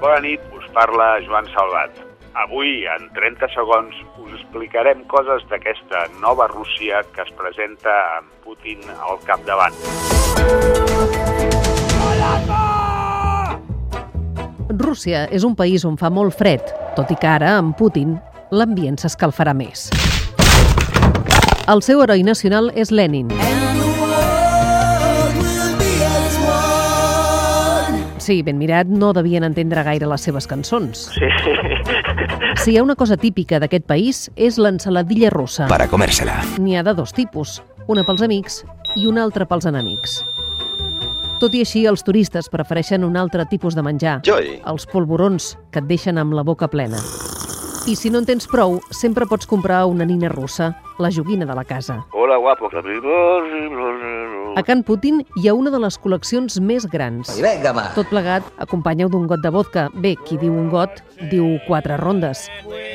Bona nit, us parla Joan Salvat. Avui, en 30 segons, us explicarem coses d'aquesta nova Rússia que es presenta amb Putin al capdavant. Rússia és un país on fa molt fred, tot i que ara, amb Putin, l'ambient s'escalfarà més. El seu heroi nacional és Lenin. Sí, ben mirat, no devien entendre gaire les seves cançons. Sí. Si hi ha una cosa típica d'aquest país és l'ensaladilla russa. para comérsela. N'hi ha de dos tipus, una pels amics i una altra pels enemics. Tot i així, els turistes prefereixen un altre tipus de menjar, Joy. els polvorons, que et deixen amb la boca plena. I si no en tens prou, sempre pots comprar una nina russa, la joguina de la casa. Hola, guapo. A Can Putin hi ha una de les col·leccions més grans. Venga. Tot plegat, acompanyeu d'un got de vodka. Bé, qui diu un got, diu quatre rondes.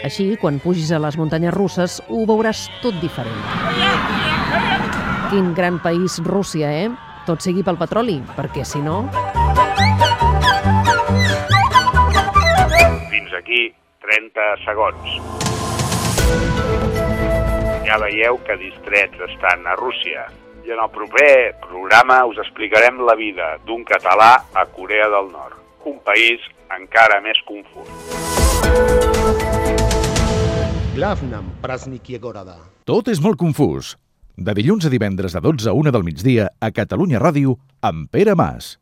Així, quan pugis a les muntanyes russes, ho veuràs tot diferent. Quin gran país, Rússia, eh? Tot sigui pel petroli, perquè si no... Fins aquí 30 segons. Ja veieu que distrets estan a Rússia. I en el proper programa us explicarem la vida d'un català a Corea del Nord, un país encara més confús. Glavnam, Prasnik i Agorada. Tot és molt confús. De dilluns a divendres de 12 a 1 del migdia a Catalunya Ràdio amb Pere Mas.